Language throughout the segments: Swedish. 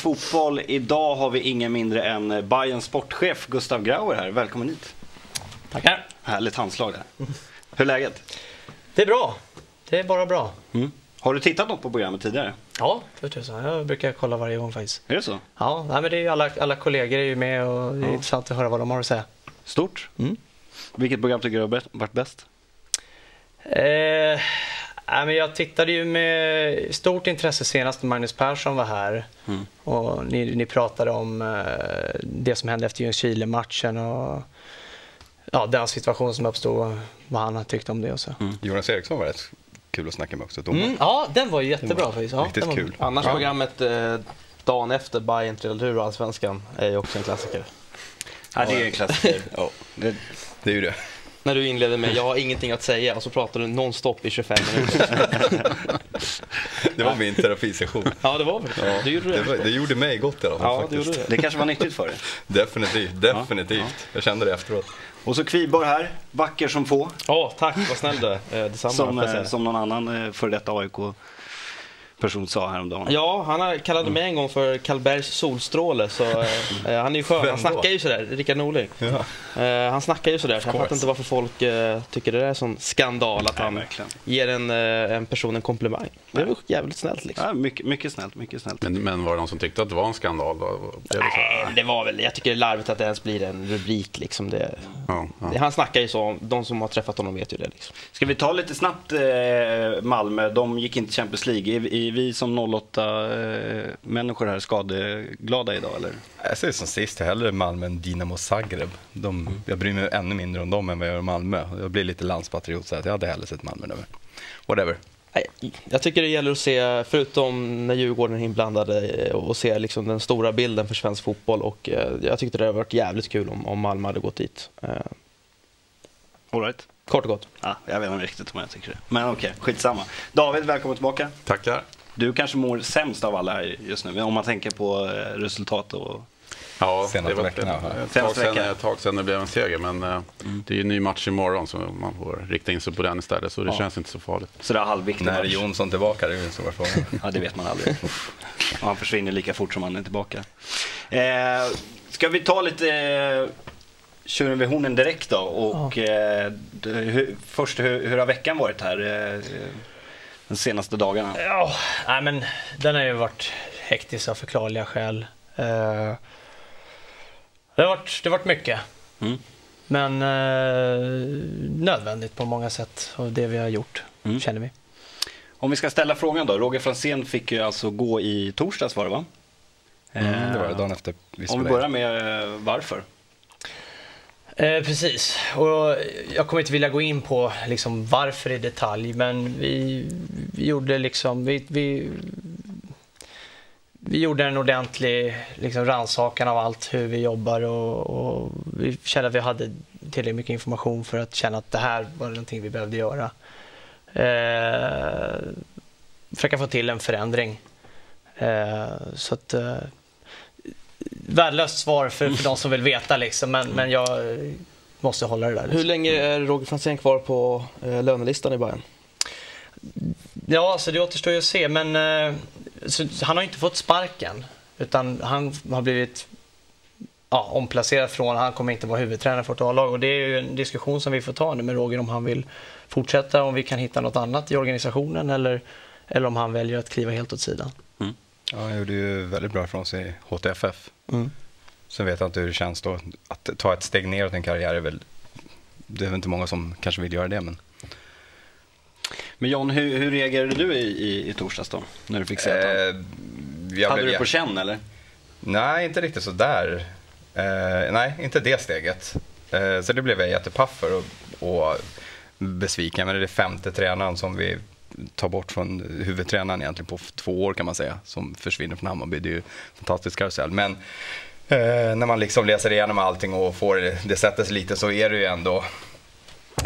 08 Fotboll. Idag har vi ingen mindre än Bayerns sportchef Gustav Grauer här. Välkommen hit. Tackar. Härligt handslag där. Hur är läget? Det är bra. Det är bara bra. Mm. Har du tittat något på programmet tidigare? Ja, för tusan. Jag brukar kolla varje gång faktiskt. Är det så? Ja, nej, men det är alla, alla kollegor är ju med och det är Ja. intressant att höra vad de har att säga. Stort. Mm. Vilket program tycker du har varit bäst? Eh, nej, men jag tittade ju med stort intresse senast när Magnus Persson var här. Mm. Och ni, ni pratade om eh, det som hände efter Ljungskile-matchen och ja, den situation som uppstod och vad han tyckte om det och så. Jonas Eriksson var rätt kul att snacka med också. Domaren. Mm, ja, den var ju jättebra faktiskt. Ja, Riktigt den var- kul. Annars Ja. programmet eh, dagen efter Bayern trillade ur Allsvenskan är ju också en klassiker. Ja, det är en klassiker. ja. det, Det är ju det. När du inleder med “jag har ingenting att säga” och så pratar du nonstop i 25 minuter. Det var min terapisession. Ja, det var väl Ja, Du gjorde det. det, var, det gjorde mig gott i alla fall Ja, det faktiskt. gjorde det. det kanske var nyttigt för dig. Definitivt, definitivt. Jag kände det efteråt. Och så Kviborg här, vacker som få. Ja, tack. Vad snäll du är. Eh, Detsamma. Som, eh, som någon annan eh, före detta AIK-person sa häromdagen. Ja, han har- kallade mig en gång för Karlbergs solstråle, så eh, han är ju skön. Han snackar ju sådär, Rickard Norling. Ja. Eh, han snackar ju sådär, så jag fattar inte varför folk eh, tycker det är sån skandal att Nej, han verkligen. ger en, eh, en person en komplimang. Det är väl jävligt snällt liksom. Ja, mycket, mycket snällt, mycket snällt. Men, men var det någon som tyckte att det var en skandal? Då? Nej, det var väl, jag tycker det är larvigt att det ens blir en rubrik liksom. Det, Ja, ja. han snackar ju så, de som har träffat honom vet ju det liksom. Ska vi ta lite snabbt eh, Malmö? De gick inte Champions League. Är, är vi som 08-människor här skadeglada idag eller? Jag säger som sist, jag hellre Malmö än Dinamo Zagreb. De, Jag bryr mig ännu mindre om dem än vad jag gör om Malmö. Jag blir lite landspatriot så att jag hade hellre sett Malmö nu. men Whatever. Nej, Jag tycker det gäller att se, förutom när Djurgården är inblandade, eh, och se liksom den stora bilden för svensk fotboll. Och eh, jag tyckte det hade varit jävligt kul om, om Malmö hade gått dit. Eh, All right. Kort och gott. Ja, jag vet inte riktigt om jag tycker det. Men okej, skitsamma. David, välkommen tillbaka. Tackar. Du kanske mår sämst av alla här just nu, om man tänker på eh, resultat och... Ja, Senaste det var veckorna, ett, tag sedan, ett tag sedan det blev en seger, men eh, det är ju en ny match imorgon så man får rikta in sig på den istället, så det Ja. känns inte så farligt. Så det är halvviktig När är match. Jonsson tillbaka? Det är ju en stor fråga. Ja, det vet man aldrig. Och han försvinner lika fort som han är tillbaka. Eh, ska vi ta lite eh, tjuren vid hornen direkt då? Och eh, d- hur, först, hur, hur har veckan varit här? Eh, de senaste dagarna? Ja, nej men den har ju varit hektisk av förklarliga skäl. Eh, det, har varit, det har varit mycket. Mm. Men eh, nödvändigt på många sätt av det vi har gjort, Mm. känner vi. Om vi ska ställa frågan då. Roger Franzén fick ju alltså gå i torsdags var det va? Mm, det var det dagen efter vi Om vi spelade börjar med eh, varför? Eh, precis, och jag kommer inte vilja gå in på liksom, varför i detalj, men vi, vi gjorde liksom, vi, vi, vi gjorde en ordentlig liksom, rannsakan av allt hur vi jobbar och, och vi kände att vi hade tillräckligt mycket information för att känna att det här var någonting vi behövde göra. Eh, försöka få till en förändring. Eh, så att eh, värdelöst svar för, för de som vill veta liksom, men, men jag måste hålla det där. Hur Liksom. länge är Roger Franzén kvar på eh, lönelistan i Bayern? Ja, så det återstår ju att se, men eh, så, han har inte fått sparken, utan han har blivit ja, omplacerad från, han kommer inte vara huvudtränare för ett A-lag och det är ju en diskussion som vi får ta nu med Roger om han vill fortsätta, om vi kan hitta något annat i organisationen eller, eller om han väljer att kliva helt åt sidan. Ja, han gjorde ju väldigt bra från sig i HTFF. Mm. Sen vet jag inte hur det känns då. Att ta ett steg neråt i en karriär är väl... Det är väl inte många som kanske vill göra det, men... Men John, hur, hur reagerade du i, i, i torsdags då? När du fick se att han... Eh, Hade blev du det på känn eller? Nej, inte riktigt så där. Eh, nej, inte det steget. Eh, så det blev jag jättepaff för och, och besviken. Men det är femte tränaren som vi ta bort från huvudtränaren egentligen på två år kan man säga. Som försvinner från Hammarby. Det är ju en fantastisk karusell. Men eh, när man liksom läser igenom allting och får det, det sätter sig lite så är det ju ändå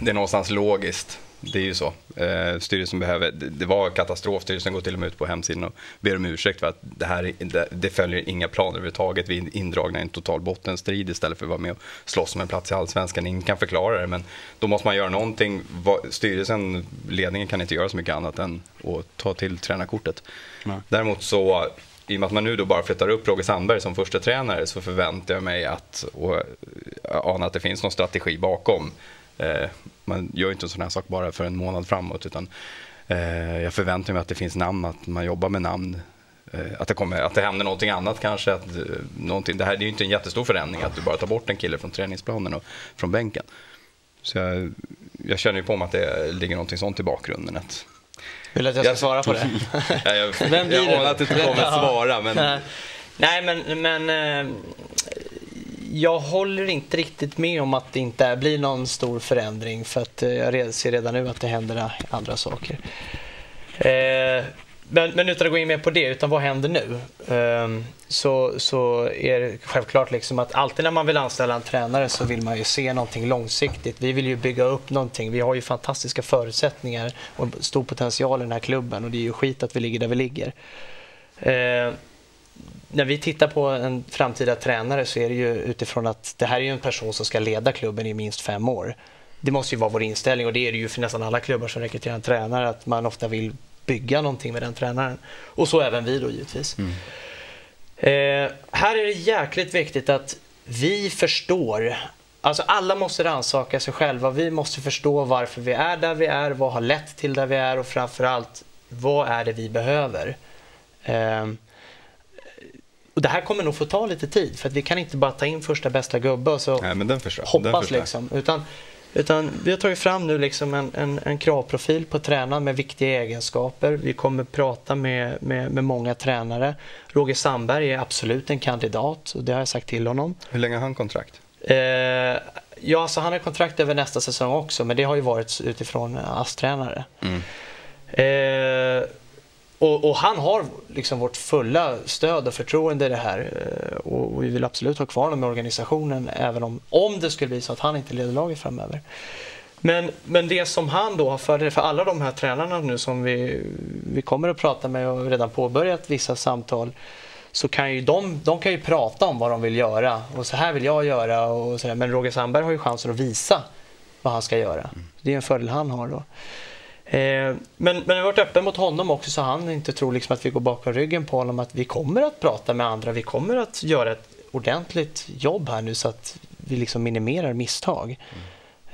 det är någonstans logiskt. Det är ju så. Eh, styrelsen behöver, det, det var katastrof. Styrelsen går till och med ut på hemsidan och ber om ursäkt för att det här är- det, det följer inga planer överhuvudtaget. Vi är indragna i en total bottenstrid istället för att vara med och slåss om en plats i Allsvenskan. Ingen kan förklara det men då måste man göra någonting. Styrelsen, ledningen kan inte göra så mycket annat än att ta till tränarkortet. Nej. Däremot så i och med att man nu då bara flyttar upp Roger Sandberg som första tränare så förväntar jag mig att, och jag anar att det finns någon strategi bakom. Eh, man gör inte en sån här sak bara för en månad framåt utan eh, jag förväntar mig att det finns namn, att man jobbar med namn. Eh, att, det kommer, att det händer någonting annat kanske. Att, eh, någonting, det här det är ju inte en jättestor förändring att du bara tar bort en kille från träningsplanen och från bänken. Så jag, jag känner ju på mig att det ligger någonting sånt i bakgrunden. Att, Vill du att jag ska Jag- svara på det? Ja, jag, Vem blir jag det? anar att du inte kommer att svara, men Nej, men, men eh, jag håller inte riktigt med om att det inte blir någon stor förändring för att eh, jag ser redan nu att det händer andra saker. Eh, men, men utan att gå in mer på det, utan vad händer nu? Eh, så, så är det självklart liksom att alltid när man vill anställa en tränare så vill man ju se någonting långsiktigt. Vi vill ju bygga upp någonting. Vi har ju fantastiska förutsättningar och stor potential i den här klubben och det är ju skit att vi ligger där vi ligger. Eh, när vi tittar på en framtida tränare så är det ju utifrån att det här är en person som ska leda klubben i minst fem år. Det måste ju vara vår inställning och det är det ju för nästan alla klubbar som rekryterar en tränare att man ofta vill bygga någonting med den tränaren. Och så även vi då givetvis. Eh, här är det jäkligt viktigt att vi förstår Alltså alla måste rannsaka sig själva. Vi måste förstå varför vi är där vi är, vad har lett till där vi är och framförallt vad är det vi behöver. Ehm, och det här kommer nog få ta lite tid för att vi kan inte bara ta in första bästa gubbe och så nej, förstår hoppas liksom. Utan, utan vi har tagit fram nu liksom en, en, en kravprofil på tränaren med viktiga egenskaper. Vi kommer prata med, med, med många tränare. Roger Sandberg är absolut en kandidat och det har jag sagt till honom. Hur länge har han kontrakt? Eh, ja, alltså han har kontrakt över nästa säsong också, men det har ju varit utifrån ASS-tränare. Mm. Eh, och, och han har liksom vårt fulla stöd och förtroende i det här. Eh, och, och vi vill absolut ha kvar honom i organisationen, även om, om det skulle bli så att han inte leder laget framöver. Men, men det som han då har fördel för alla de här tränarna nu som vi, vi kommer att prata med och redan påbörjat vissa samtal så kan ju de, de kan ju prata om vad de vill göra och så här vill jag göra och så där. men Roger Sandberg har ju chansen att visa vad han ska göra. Det är en fördel han har då. Eh, men, men jag har varit öppen mot honom också så han inte tror liksom att vi går bakom ryggen på honom att vi kommer att prata med andra, vi kommer att göra ett ordentligt jobb här nu så att vi liksom minimerar misstag.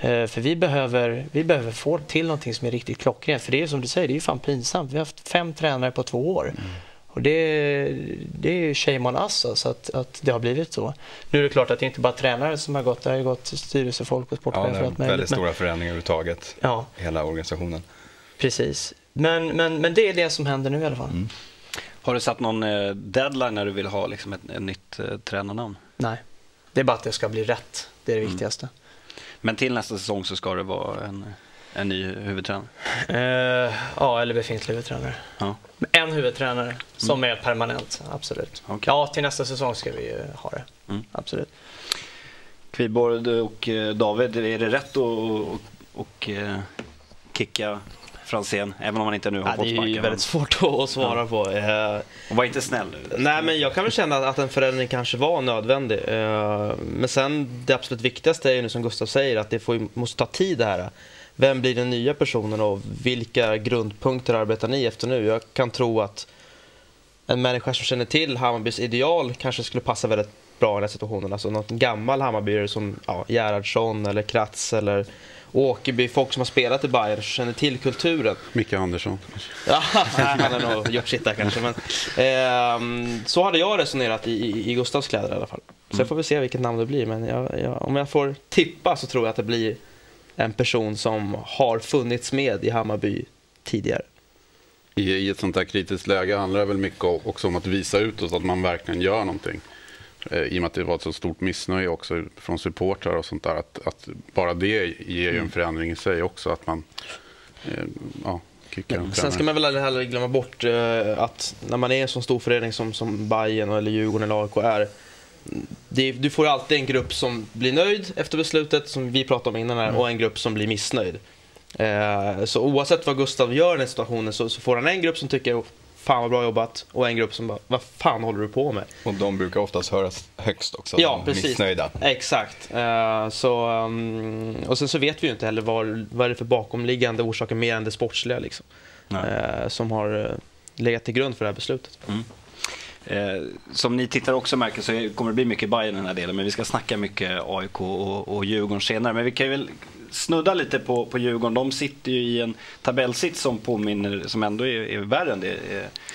Eh, För vi behöver, vi behöver få till någonting som är riktigt klockrent. För det är som du säger, det är ju fan pinsamt. Vi har haft fem tränare på två år. Och det, det är ju shame on us alltså, att, att det har blivit så. Nu är det klart att det inte bara tränare som har gått, det har gått styrelsefolk och Ja, sportchefer det och är väldigt Men- stora förändringar överhuvudtaget. Ja, Hela organisationen. Precis. Men, men, men det är det som händer nu i alla fall. Har du satt någon eh, deadline när du vill ha liksom, ett, ett nytt eh, tränarnamn? Nej, det är bara att det ska bli rätt. Det är det viktigaste. Men till nästa säsong så ska det vara en, en ny huvudtränare? Eh, ja, eller befintlig huvudtränare. Ja. En huvudtränare som är permanent, absolut. Okej. Ja, till nästa säsong ska vi ju ha det. Mm. Absolut. Kviborg och eh, David, är det rätt att och, och, eh, kicka Franzén, även om han inte nu har Ja, fått det är sparken? ju väldigt svårt att svara på. Eh, Och var inte snäll nu. Nej, men jag kan väl känna att en förändring kanske var nödvändig. Eh, Men sen det absolut viktigaste är ju nu som Gustav säger att det får, måste ta tid det här. Vem blir den nya personen och vilka grundpunkter arbetar ni efter nu? Jag kan tro att en människa som känner till Hammarbys ideal kanske skulle passa väldigt bra i den här situationen. Alltså någon gammal Hammarbyare som ja, Gerhardsson eller Kratz eller Åkerby, folk som har spelat i Bayern känner till kulturen. Micke Andersson. Ja, han har nog gjort sitt där kanske. Men, ehm, så hade jag resonerat i, i, i Gustavs kläder i alla fall. Sen får vi se vilket namn det blir. Men jag, jag, om jag får tippa så tror jag att det blir en person som har funnits med i Hammarby tidigare. I, I ett sånt här kritiskt läge handlar det väl mycket också om att visa utåt att man verkligen gör någonting. Eh, I och med att det var ett så stort missnöje också från supportrar och sånt där. Att, att bara det ger ju en förändring i sig också. Att man eh, ja, kickar en Sen ska man väl aldrig heller glömma bort eh, att när man är en sån stor förening som, som Bayern eller Djurgården eller AIK är. Det, du får alltid en grupp som blir nöjd efter beslutet, som vi pratade om innan här, och en grupp som blir missnöjd. Eh, så oavsett vad Gustav gör i den situationen så, så får han en grupp som tycker fan vad bra jobbat och en grupp som bara vad fan håller du på med? Och de brukar oftast höras högst också, Ja, de precis. missnöjda. Exakt. Eh, så, um, och sen så vet vi ju inte heller vad, vad är det för bakomliggande orsaker mer än det sportsliga liksom, eh, som har legat till grund för det här beslutet. Eh, som ni tittar också märker så kommer det bli mycket Bayern i den här delen, men vi ska snacka mycket AIK och, och Djurgården senare. Men vi kan väl snudda lite på, på Djurgården. De sitter ju i en tabellsits som påminner, som ändå är, är värre än det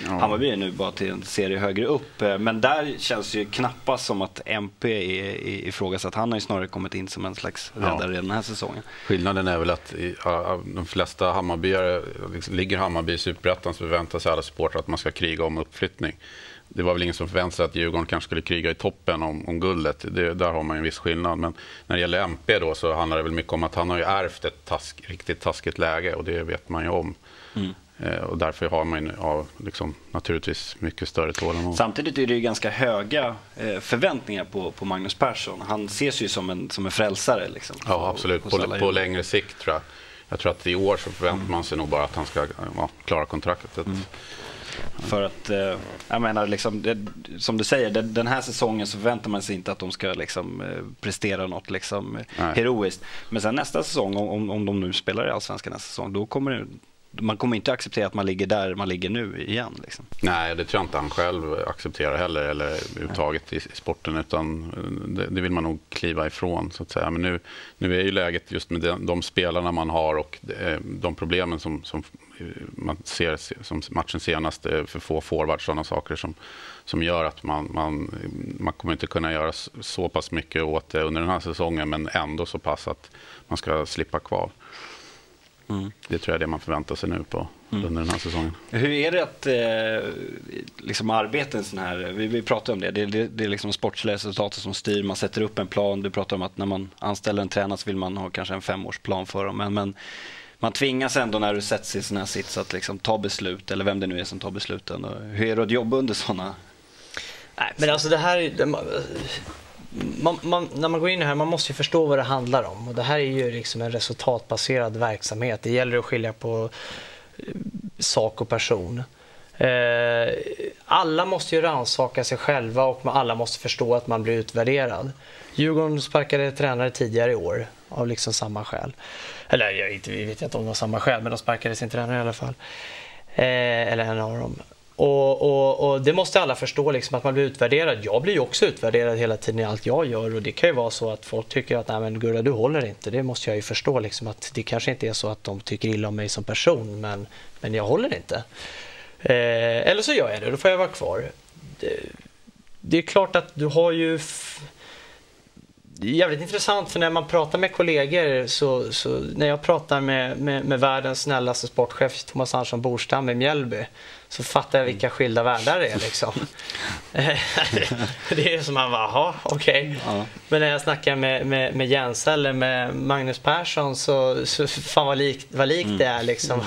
ja. Hammarby är nu, bara till en serie högre upp. Eh, men där känns det ju knappast som att MP är, ifrågasatt. Han har ju snarare kommit in som en slags räddare ja. den här säsongen. Skillnaden är väl att i, de flesta Hammarbyare, liksom, ligger Hammarby i Superettan så förväntar sig alla supportrar att man ska kriga om uppflyttning det var väl ingen som förväntade sig att Djurgården kanske skulle kriga i toppen om, om guldet. Det, där har man en viss skillnad. Men när det gäller MP då så handlar det väl mycket om att han har ju ärvt ett task, riktigt taskigt läge och det vet man ju om. Mm. Eh, och därför har man ja, liksom, naturligtvis mycket större tålamod. Samtidigt är det ju ganska höga eh, förväntningar på, på Magnus Persson. Han ses ju som en, som en frälsare. Liksom, ja, absolut. På, på längre sikt tror jag. Jag tror att i år så förväntar mm. man sig nog bara att han ska ja, klara kontraktet. Mm. För att, eh, jag menar, liksom, det, som du säger, det, den här säsongen så förväntar man sig inte att de ska liksom, eh, prestera något liksom, heroiskt. Men sen nästa säsong, om, om de nu spelar i Allsvenskan nästa säsong, då kommer det, man kommer inte acceptera att man ligger där man ligger nu igen. Liksom. Nej, det tror jag inte han själv accepterar heller, eller överhuvudtaget i, i sporten, utan eh, det, det, vill man nog kliva ifrån. Så att säga. Men nu, nu är ju läget just med de, de spelarna man har och de, de problemen som, som eh, man ser som matchen senast, för få forwards, sådana saker som, som gör att man, man, man kommer inte kunna göra så pass mycket åt det under den här säsongen, men ändå så pass att man ska slippa kvar. Mm. Det tror jag är det man förväntar sig nu på mm. under den här säsongen. Hur är det att eh, liksom arbeta en sån här, vi, vi pratar om det, det, det, det är liksom sportsliga resultatet som styr, man sätter upp en plan, du pratar om att när man anställer en tränare så vill man ha kanske en femårsplan för dem, men, men man tvingas ändå när du sätts i sån här sits att liksom ta beslut, eller vem det nu är som tar besluten. Hur är det att jobba under sådana? Nej, men alltså det här... Man, man, när man går in här, man måste ju förstå vad det handlar om. Och det här är ju liksom en resultatbaserad verksamhet. Det gäller att skilja på eh, sak och person. Eh, alla måste ju rannsaka sig själva och alla måste förstå att man blir utvärderad. Djurgården sparkade tränare tidigare i år av liksom samma skäl. Eller jag vet, vet inte om det var samma skäl, men de sparkade sin tränare i alla fall. Eh, eller en av dem. Och, och, och, Det måste alla förstå, liksom, att man blir utvärderad. Jag blir ju också utvärderad hela tiden i allt jag gör. Och Det kan ju vara så att folk tycker att Nej, men Gurra, du håller inte. Det måste jag ju förstå. Liksom, att Det kanske inte är så att de tycker illa om mig som person, men, men jag håller inte. Eh, eller så gör jag det, då får jag vara kvar. Det, det är klart att du har ju jävligt intressant för när man pratar med kollegor så, så när jag pratar med, med, med, världens snällaste sportchef Thomas Andersson Borstam i Mjällby så fattar jag vilka skilda världar det är liksom. det är som man bara, jaha, okej. Okay. Ja. Men när jag snackar med, med, med Jens eller med Magnus Persson så, så fan vad likt, vad likt mm. det är liksom.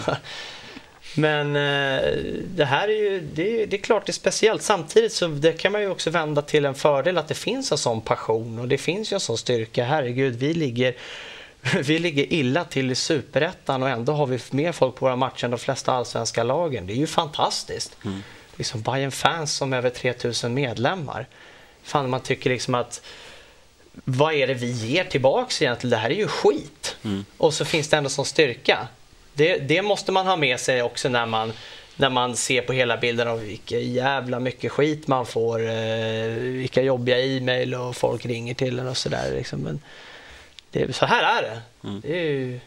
Men eh, det här är ju, det, det, är klart det är speciellt. Samtidigt så det kan man ju också vända till en fördel att det finns en sån passion och det finns ju en sån styrka. Herregud, vi ligger, vi ligger illa till i superettan och ändå har vi mer folk på våra matcher än de flesta allsvenska lagen. Det är ju fantastiskt. Mm. Liksom Bayern fans som över 3000 medlemmar. Fan, man tycker liksom att vad är det vi ger tillbaks egentligen? Det här är ju skit. Mm. Och så finns det ändå sån styrka. Det, det måste man ha med sig också när man när man ser på hela bilden av vilka jävla mycket skit man får, eh, vilka jobbiga e-mail och folk ringer till en och sådär. Liksom. Men det, så här är det. Mm. Det är ju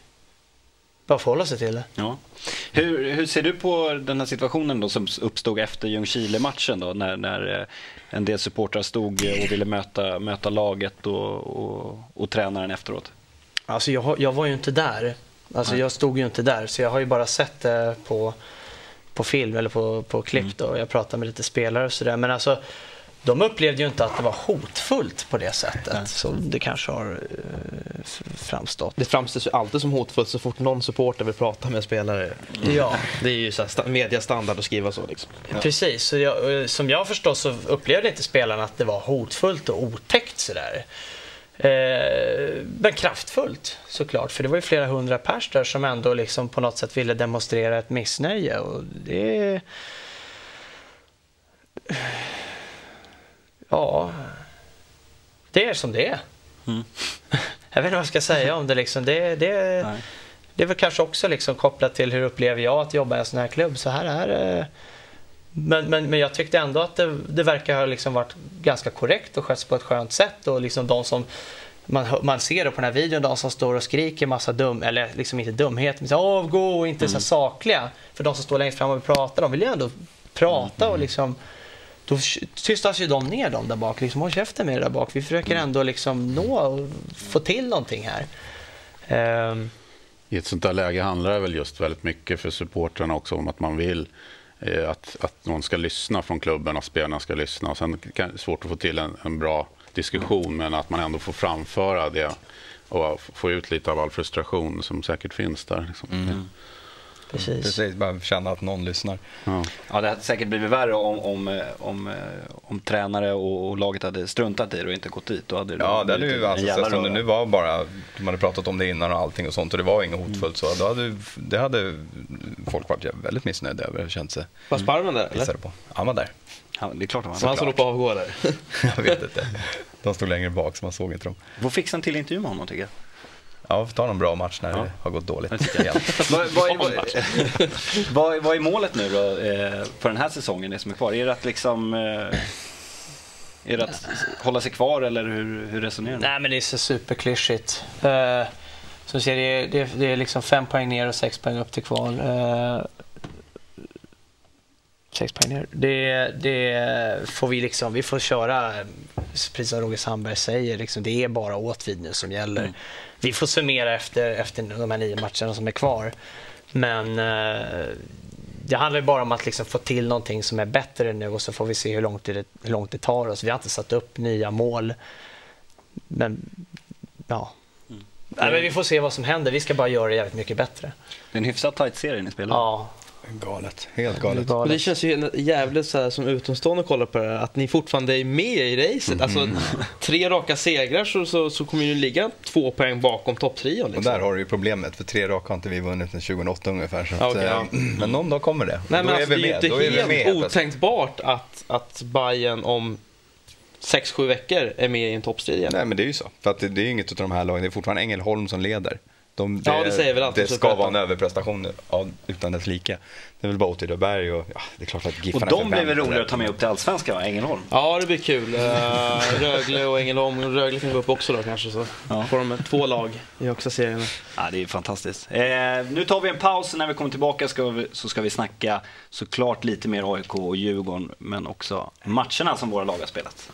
bara att förhålla sig till det. Ja. Hur, hur ser du på den här situationen då som uppstod efter Ljungskile-matchen då när, när eh, en del supportrar stod och ville möta, möta laget och, och, och tränaren efteråt? Alltså jag, jag var ju inte där. Alltså jag stod ju inte där så jag har ju bara sett det på, på film eller på, på klipp mm. då. Jag pratade med lite spelare och sådär. Men alltså de upplevde ju inte att det var hotfullt på det sättet Nej. som det kanske har uh, framstått. Det framställs ju alltid som hotfullt så fort någon supporter vill prata med spelare. Mm. Ja. Det är ju så här mediastandard att skriva så. Liksom. Ja. Precis, så jag, som jag förstår så upplevde inte spelarna att det var hotfullt och otäckt sådär. Eh, men kraftfullt såklart, för det var ju flera hundra pers där som ändå liksom på något sätt ville demonstrera ett missnöje. Och det... Ja, det är som det är. Mm. Jag vet inte vad jag ska säga om det. Liksom. det, det, det är väl kanske också liksom kopplat till hur upplever jag att jobba i en sån här klubb. Så här är Men, men, men jag tyckte ändå att det, det verkar ha liksom varit ganska korrekt och skötts på ett skönt sätt. Och liksom de som man, man ser det på den här videon, de som står och skriker massa dum, eller liksom inte dumhet, men så avgå och inte så här sakliga. För de som står längst fram och pratar, de vill ju ändå prata och liksom då tystas ju de ner de där bak. Liksom, håll käften med det där bak. Vi försöker ändå liksom nå och få till någonting här. Ehm, I ett sånt där läge handlar det väl just väldigt mycket för supportrarna också om att man vill Eh, att, att någon ska lyssna från klubben, att spelarna ska lyssna. Och sen kan det är svårt att få till en, en bra diskussion, men att man ändå får framföra det och få ut lite av all frustration som säkert finns där. Liksom. Mm precis. Precis, bara känna att någon lyssnar. Ja. Ja, det hade säkert blivit värre om, om, eh, om, eh, om tränare och, och laget hade struntat i det och inte gått dit. Då hade det Ja, det hade ju alltså, jävla eftersom det nu var bara, de hade pratat om det innan och allting och sånt och det var inget hotfullt så då hade, det hade folk varit väldigt missnöjda över, känt sig Var Sparven där eller? på. Han var där. Ja, det är klart att Så man han som råkade avgå där? Jag vet inte. De stod längre bak så man såg inte dem. får fixa en till intervju med honom tycker jag. Ja, vi får ta någon bra match när Ja. det har gått dåligt. Vad, vad, är- vad, vad, vad är målet nu då eh, för den här säsongen, det som är kvar? Är det att liksom... Eh, är det att hålla sig kvar eller hur, hur resonerar ni? Nej, men det är så superklyschigt. Uh, som du ser, det är, det, är, det är liksom fem poäng ner och sex poäng upp till kval. Eh, sex poäng ner. Det, det får vi liksom, vi får köra, precis som Roger Sandberg säger, liksom, det är bara Åtvid nu som gäller. Mm. Vi får summera efter, efter de här nio matcherna som är kvar. Men eh, det handlar ju bara om att liksom få till någonting som är bättre nu och så får vi se hur långt det, hur långt det tar oss. Vi har inte satt upp nya mål. Men ja. Nej, men vi får se vad som händer. Vi ska bara göra det jävligt mycket bättre. Det är en hyfsat tight serie ni spelar. Ja, Galet. Helt det är galet. Och det galet. känns ju jävligt så här, som utomstående kollar på det här, att ni fortfarande är med i racet. Alltså, tre raka segrar så, så, så kommer ni ligga två poäng bakom topptrion. Och Liksom. där har du ju problemet, för tre raka har inte vi vunnit sedan 2008 ungefär. Så att, eh, Men någon dag kommer det. Nej, Då men är alltså, vi det är med. ju är inte helt med. Otänkbart att, att Bayern om 6-7 veckor är med i en toppstrid igen. Nej men det är ju så. För att det, det är ju inget av de här lagen, det är fortfarande Ängelholm som leder. De, Ja, det säger väl Det ska vara en överprestation av, utan dess like. Det är väl bara Åtvidaberg och ja, det är klart att Och Giffarna de blir väl förväntar sig roliga att ta med upp till Allsvenskan, va? Ängelholm? Ja, det blir kul. Eh, Rögle och Ängelholm. Rögle kan gå upp också då kanske. Så Ja. får de två lag i högsta serien. Ja, det är fantastiskt. Eh, nu tar vi en paus. När vi kommer tillbaka ska vi, så ska vi snacka såklart lite mer AIK och Djurgården, men också matcherna som våra lag har spelat.